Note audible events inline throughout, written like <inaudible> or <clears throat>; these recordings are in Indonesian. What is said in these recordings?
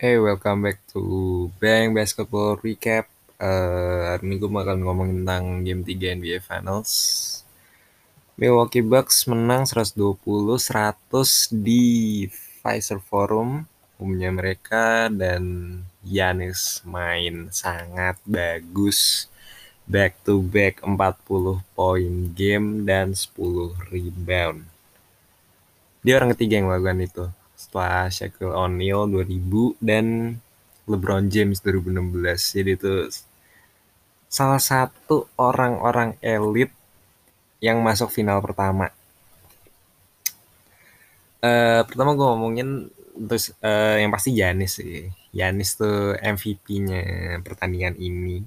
Hey, welcome back to Bang Basketball Recap. Eh, hari ini gue bakal ngomongin tentang game 3 NBA Finals. Milwaukee Bucks menang 120-100 di Pfizer Forum, umumnya mereka, dan Yanis main sangat bagus. Back to back 40 poin game dan 10 rebound. Dia orang ketiga yang melakukan itu setelah Shaquille O'Neal 2000 dan LeBron James 2016. Jadi itu salah satu orang-orang elit yang masuk final pertama. Uh, pertama gue ngomongin terus uh, yang pasti Yanis sih. Yanis tuh MVP-nya pertandingan ini.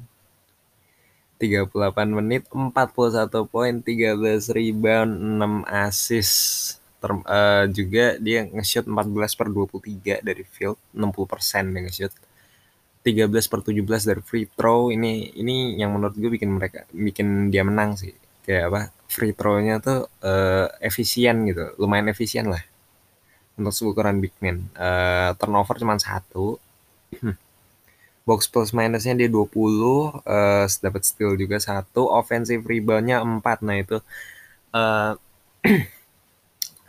38 menit, 41 poin, 13 rebound, 6 assist Ter, uh, juga dia nge-shoot 14 per 23 dari field, 60% dia nge-shoot. 13 per 17 dari free throw ini ini yang menurut gue bikin mereka bikin dia menang sih. Kayak apa free throw-nya tuh uh, efisien gitu lumayan efisien lah. Untuk ukuran big man. Uh, turnover cuma satu. <clears throat> Box plus minusnya dia 20 uh, dapat steal juga satu. Offensive reboundnya 4 nah itu uh, <clears throat>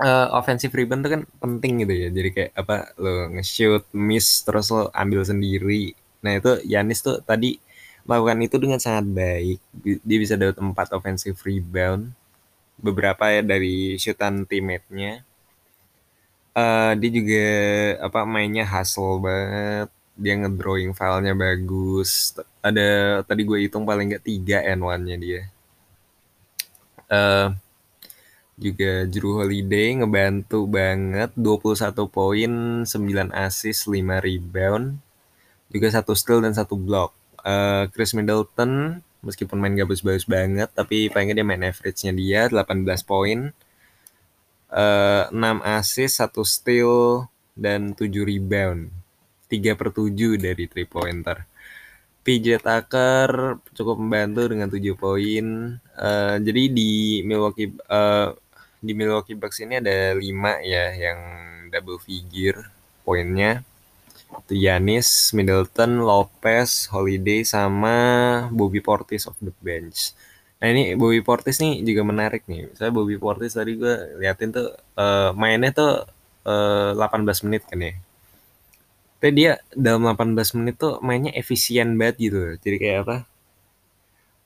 uh, offensive rebound tuh kan penting gitu ya. Jadi kayak apa lo nge-shoot, miss terus lo ambil sendiri. Nah, itu Yanis tuh tadi melakukan itu dengan sangat baik. Dia bisa dapat 4 offensive rebound. Beberapa ya dari shootan teammate-nya. Uh, dia juga apa mainnya hustle banget. Dia ngedrawing filenya bagus. Ada tadi gue hitung paling nggak 3 N1-nya dia. Uh, juga Drew Holiday ngebantu banget 21 poin, 9 assist, 5 rebound. Juga satu steal dan satu block. Uh, Chris Middleton meskipun main gak bagus-bagus banget tapi paling dia main average-nya dia 18 poin. Uh, 6 assist, 1 steal dan 7 rebound. 3 per 7 dari 3 pointer. PJ Tucker cukup membantu dengan 7 poin. Uh, jadi di Milwaukee uh, di Milwaukee Bucks ini ada lima ya yang double figure poinnya. Itu Yanis, Middleton, Lopez, Holiday sama Bobby Portis of the bench. Nah ini Bobby Portis nih juga menarik nih. Saya Bobby Portis tadi gue liatin tuh uh, mainnya tuh uh, 18 menit kan ya. Tapi dia dalam 18 menit tuh mainnya efisien banget gitu. Jadi kayak apa?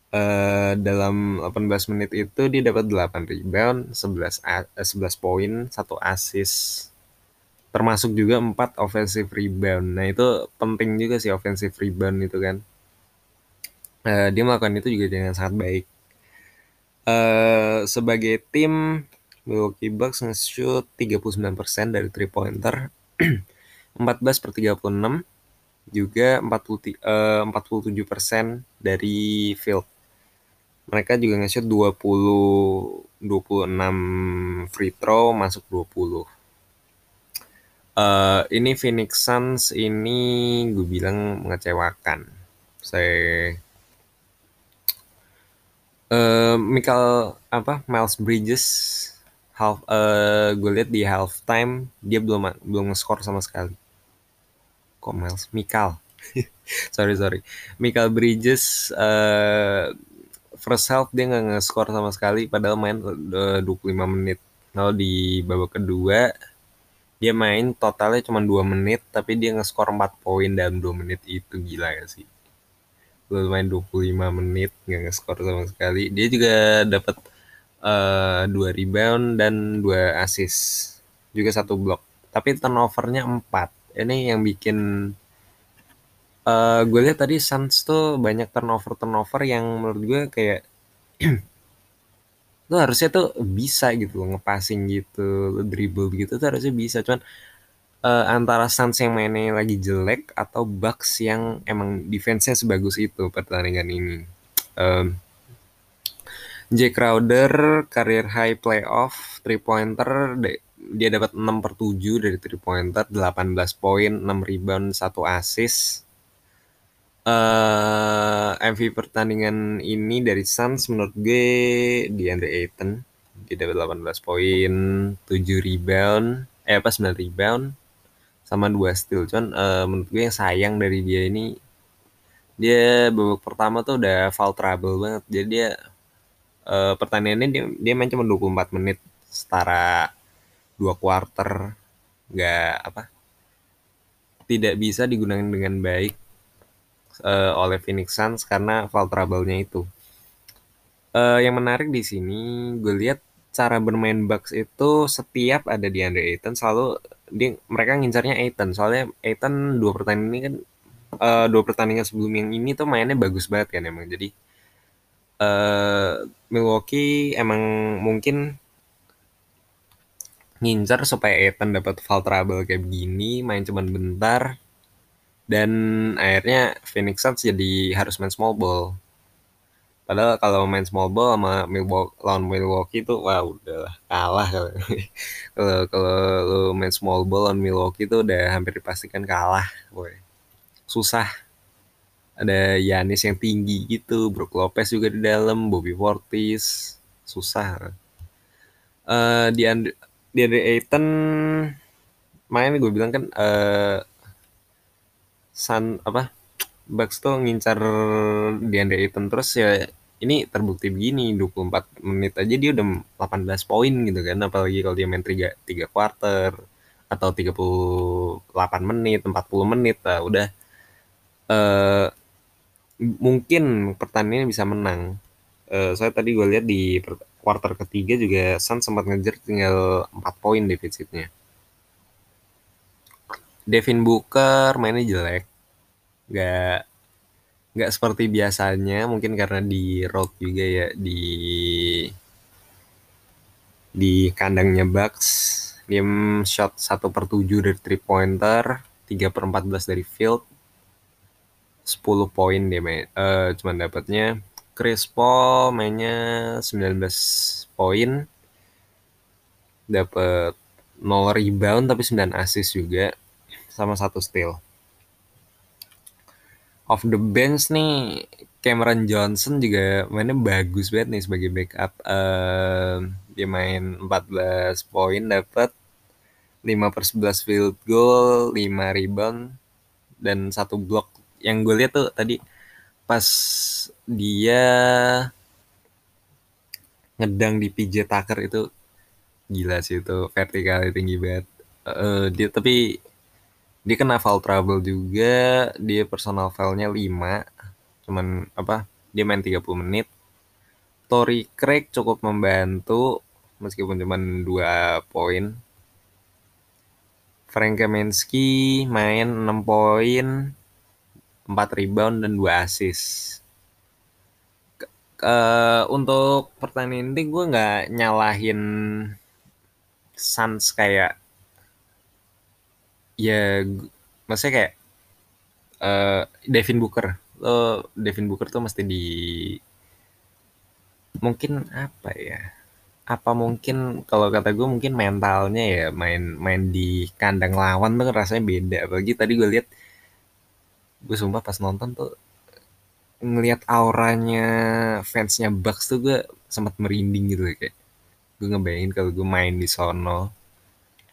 Uh, dalam 18 menit itu dia dapat 8 rebound, 11 uh, 11 poin, 1 assist. Termasuk juga 4 offensive rebound. Nah, itu penting juga sih offensive rebound itu kan. Uh, dia melakukan itu juga dengan sangat baik. Uh, sebagai tim Milwaukee Bucks nge-shoot 39% dari 3 pointer. 14 per 36 juga 40 uh, 47% dari field mereka juga nge-shoot 20 26 free throw masuk 20. Uh, ini Phoenix Suns ini gue bilang mengecewakan. Saya uh, Michael apa Miles Bridges half uh, gue lihat di half time dia belum belum nge-score sama sekali. Kok Miles Mikal? <laughs> sorry sorry. Michael Bridges uh, first half dia nggak nge-score sama sekali padahal main uh, 25 menit. Lalu di babak kedua dia main totalnya cuma 2 menit tapi dia nge-score 4 poin dalam 2 menit itu gila ya sih. Lalu main 25 menit nggak nge-score sama sekali. Dia juga dapat uh, 2 rebound dan 2 assist. Juga satu block. Tapi turnovernya 4. Ini yang bikin uh, gue lihat tadi Suns tuh banyak turnover turnover yang menurut gue kayak <clears throat> lo harusnya tuh bisa gitu ngepassing gitu lo dribble gitu tuh harusnya bisa. Cuman uh, antara Suns yang mainnya lagi jelek atau Bucks yang emang defense-nya sebagus itu pertandingan ini. Um, Jay Crowder career high playoff 3 pointer dia dapat 6 per 7 dari 3 pointer 18 poin 6 rebound 1 assist uh, eh, MVP pertandingan ini dari Suns menurut gue di Ayton dia dapat 18 poin 7 rebound eh apa 9 rebound sama dua steal. Cuman uh, menurut gue yang sayang dari dia ini dia babak pertama tuh udah foul trouble banget. Jadi dia uh, pertandingannya dia, dia main cuma 24 menit setara dua quarter nggak apa tidak bisa digunakan dengan baik uh, oleh Phoenix Suns karena foul trouble-nya itu. Uh, yang menarik di sini gue lihat cara bermain Bucks itu setiap ada di Andre Ayton selalu dia mereka ngincarnya Ayton soalnya Ayton dua pertandingan ini kan uh, dua pertandingan sebelum yang ini tuh mainnya bagus banget kan emang jadi uh, Milwaukee emang mungkin ngincar supaya Ethan dapat foul trouble kayak begini, main cuman bentar, dan akhirnya Phoenix Suns jadi harus main small ball. Padahal kalau main small ball sama Milwaukee, lawan Milwaukee itu wah udah kalah kalau <laughs> kalau main small ball lawan Milwaukee itu udah hampir dipastikan kalah, boy. Susah. Ada Yanis yang tinggi gitu, Brook Lopez juga di dalam, Bobby Portis, susah. Uh, di DeAndre Ayton main gue bilang kan uh, San apa Bucks tuh ngincar DeAndre Ayton terus ya ini terbukti begini 24 menit aja dia udah 18 poin gitu kan apalagi kalau dia main 3 3 quarter atau 38 menit 40 menit lah udah uh, mungkin pertandingan bisa menang uh, saya tadi gue lihat di quarter ketiga juga Sun sempat ngejar tinggal 4 poin defisitnya. Devin Booker mainnya jelek. Gak nggak seperti biasanya mungkin karena di road juga ya di di kandangnya Bucks. Dia shot 1 per 7 dari 3 pointer 3 per 14 dari field. 10 poin dia main uh, cuman dapatnya. Chris Paul mainnya 19 poin. Dapat 0 rebound tapi 9 assist juga sama satu steal. Off the bench nih Cameron Johnson juga mainnya bagus banget nih sebagai backup. Uh, dia main 14 poin dapat 5 per 11 field goal, 5 rebound dan satu block. Yang gue lihat tuh tadi pas dia ngedang di PJ Tucker itu gila sih itu vertikal tinggi banget. Uh, dia tapi dia kena foul trouble juga, dia personal foul-nya 5. Cuman apa? Dia main 30 menit. Tory Craig cukup membantu meskipun cuma 2 poin. Frank Kaminsky main 6 poin, 4 rebound dan 2 assist. Uh, untuk pertandingan ini gue nggak nyalahin Suns kayak ya maksudnya kayak uh, Devin Booker. Lo Devin Booker tuh mesti di mungkin apa ya? Apa mungkin kalau kata gue mungkin mentalnya ya main main di kandang lawan tuh rasanya beda. Apalagi tadi gue lihat gue sumpah pas nonton tuh ngelihat auranya fansnya Bucks tuh gue sempat merinding gitu kayak. Gue ngebayangin kalau gue main di sono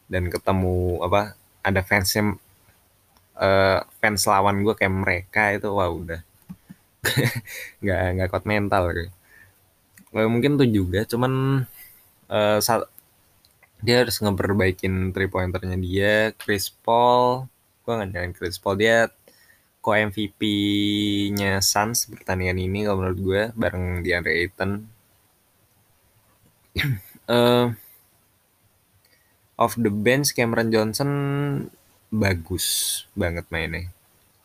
dan ketemu apa ada fansnya uh, fans lawan gue kayak mereka itu wah udah <laughs> nggak nggak kuat mental kayak. mungkin tuh juga cuman uh, saat dia harus ngeperbaikin three pointernya dia Chris Paul gue nggak nyalain Chris Paul dia ko MVP-nya Suns pertandingan ini kalau menurut gue bareng DeAndre Ayton. uh, <clears throat> off the bench Cameron Johnson bagus banget mainnya.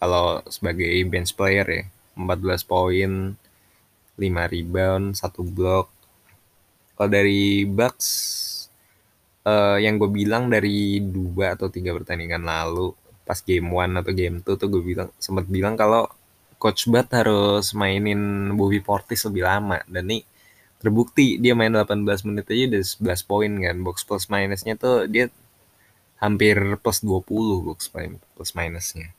Kalau sebagai bench player ya, 14 poin, 5 rebound, 1 block. Kalau dari Bucks uh, yang gue bilang dari dua atau tiga pertandingan lalu pas game one atau game two tuh gue bilang sempat bilang kalau coach Bat harus mainin Bobby Portis lebih lama dan nih terbukti dia main 18 menit aja udah 11 poin kan. Box plus minusnya tuh dia hampir plus 20 box plus minusnya.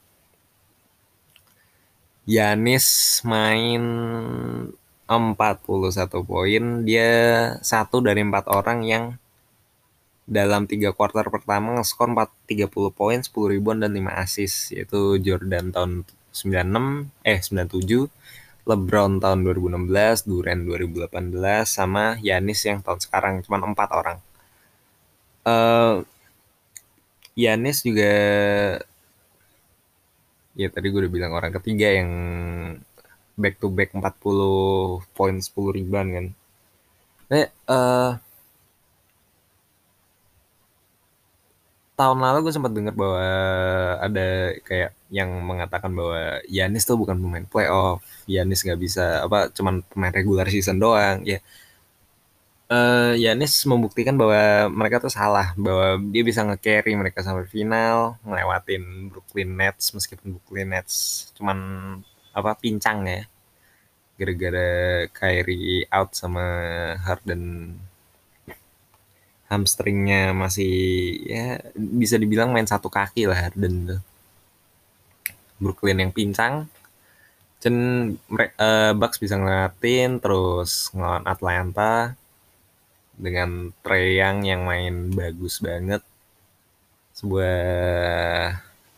Yanis main 41 poin. Dia satu dari empat orang yang dalam tiga quarter pertama ngeskor 4, 30 poin, 10 rebound dan 5 assist yaitu Jordan tahun 96 eh 97, LeBron tahun 2016, Durant 2018 sama Yanis yang tahun sekarang cuman empat orang. Uh, Yanis juga ya tadi gue udah bilang orang ketiga yang back to back 40 poin 10 rebound kan. Nah, uh, tahun lalu gue sempat dengar bahwa ada kayak yang mengatakan bahwa Yanis tuh bukan pemain playoff, Yanis nggak bisa apa cuman pemain regular season doang ya. Uh, Yanis membuktikan bahwa mereka tuh salah, bahwa dia bisa nge-carry mereka sampai final, ngelewatin Brooklyn Nets meskipun Brooklyn Nets cuman apa pincang ya. Gara-gara Kyrie out sama Harden hamstringnya masih ya bisa dibilang main satu kaki lah Harden tuh. Brooklyn yang pincang. Chen uh, Bucks bisa ngeliatin terus ngelawan Atlanta dengan Trey Young yang main bagus banget. Sebuah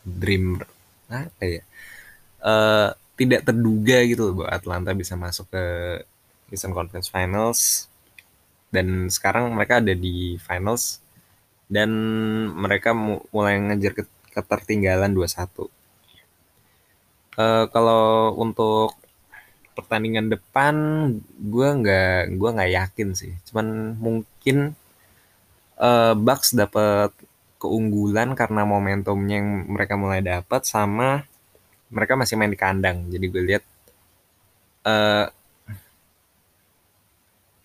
dream apa ya? Uh, tidak terduga gitu loh bahwa Atlanta bisa masuk ke Eastern Conference Finals dan sekarang mereka ada di finals. Dan mereka mulai ngejar ketertinggalan 2-1. Uh, kalau untuk pertandingan depan gue nggak gue nggak yakin sih. Cuman mungkin uh, Bucks dapat keunggulan karena momentumnya yang mereka mulai dapat sama mereka masih main di kandang. Jadi gue lihat uh,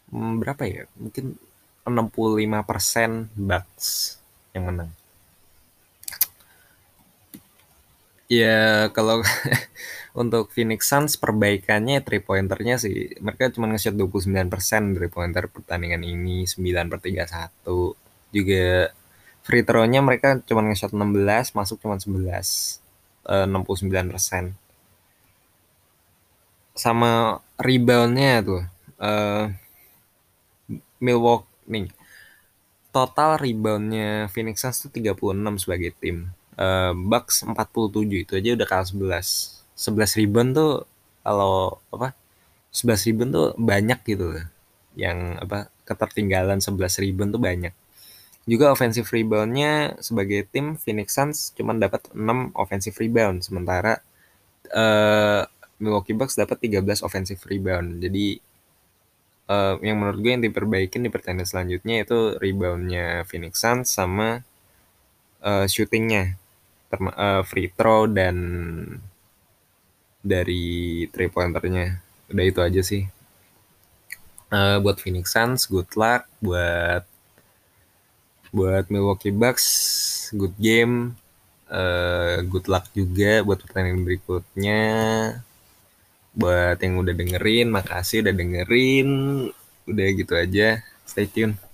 Hmm, berapa ya? Mungkin 65% Bucks yang menang. Ya kalau <laughs> untuk Phoenix Suns perbaikannya three pointernya sih mereka cuma nge-shot 29% dari pointer pertandingan ini 9 per 31 juga free throw-nya mereka cuma nge-shot 16 masuk cuma 11 uh, 69% sama reboundnya tuh uh, Milwaukee nih. Total reboundnya Phoenix Suns tuh 36 sebagai tim. Uh, Bucks 47 itu aja udah kalah 11 11 rebound tuh kalau apa 11 rebound tuh banyak gitu loh. Yang apa ketertinggalan 11 rebound tuh banyak. Juga offensive reboundnya sebagai tim Phoenix Suns cuma dapat 6 offensive rebound sementara uh, Milwaukee Bucks dapat 13 offensive rebound. Jadi uh, yang menurut gue yang diperbaikin di pertandingan selanjutnya itu reboundnya Phoenix Suns sama uh, shootingnya. Uh, free throw dan dari three pointernya udah itu aja sih. Uh, buat Phoenix Suns good luck. Buat buat Milwaukee Bucks good game. Uh, good luck juga buat pertandingan berikutnya buat yang udah dengerin makasih udah dengerin. Udah gitu aja. Stay tune